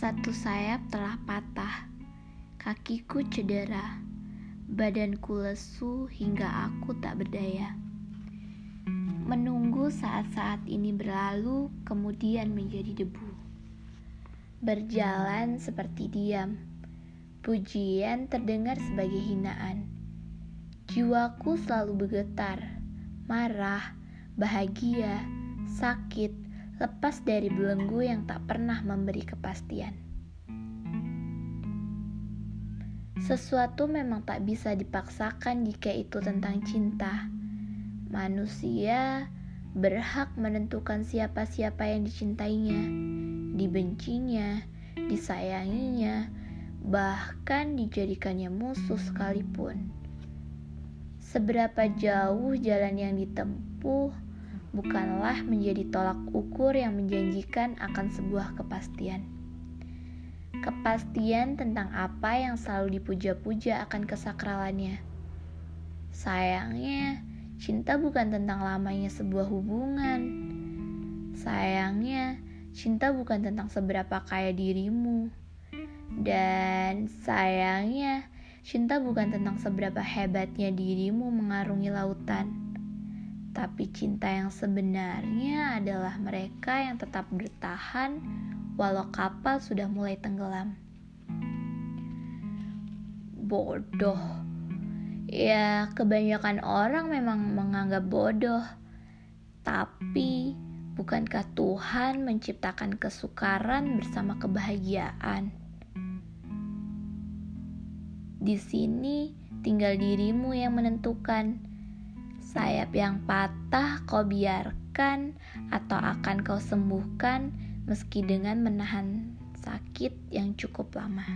Satu sayap telah patah, kakiku cedera, badanku lesu hingga aku tak berdaya. Menunggu saat-saat ini berlalu, kemudian menjadi debu. Berjalan seperti diam, pujian terdengar sebagai hinaan. Jiwaku selalu bergetar, marah, bahagia, sakit, lepas dari belenggu yang tak pernah memberi kepastian. Sesuatu memang tak bisa dipaksakan jika itu tentang cinta. Manusia berhak menentukan siapa-siapa yang dicintainya, dibencinya, disayanginya, bahkan dijadikannya musuh sekalipun. Seberapa jauh jalan yang ditempuh bukanlah menjadi tolak ukur yang menjanjikan akan sebuah kepastian. Kepastian tentang apa yang selalu dipuja-puja akan kesakralannya. Sayangnya, cinta bukan tentang lamanya sebuah hubungan. Sayangnya, cinta bukan tentang seberapa kaya dirimu. Dan sayangnya, Cinta bukan tentang seberapa hebatnya dirimu mengarungi lautan, tapi cinta yang sebenarnya adalah mereka yang tetap bertahan walau kapal sudah mulai tenggelam. Bodoh. Ya, kebanyakan orang memang menganggap bodoh. Tapi, bukankah Tuhan menciptakan kesukaran bersama kebahagiaan? Di sini tinggal dirimu yang menentukan. Sayap yang patah kau biarkan atau akan kau sembuhkan meski dengan menahan sakit yang cukup lama.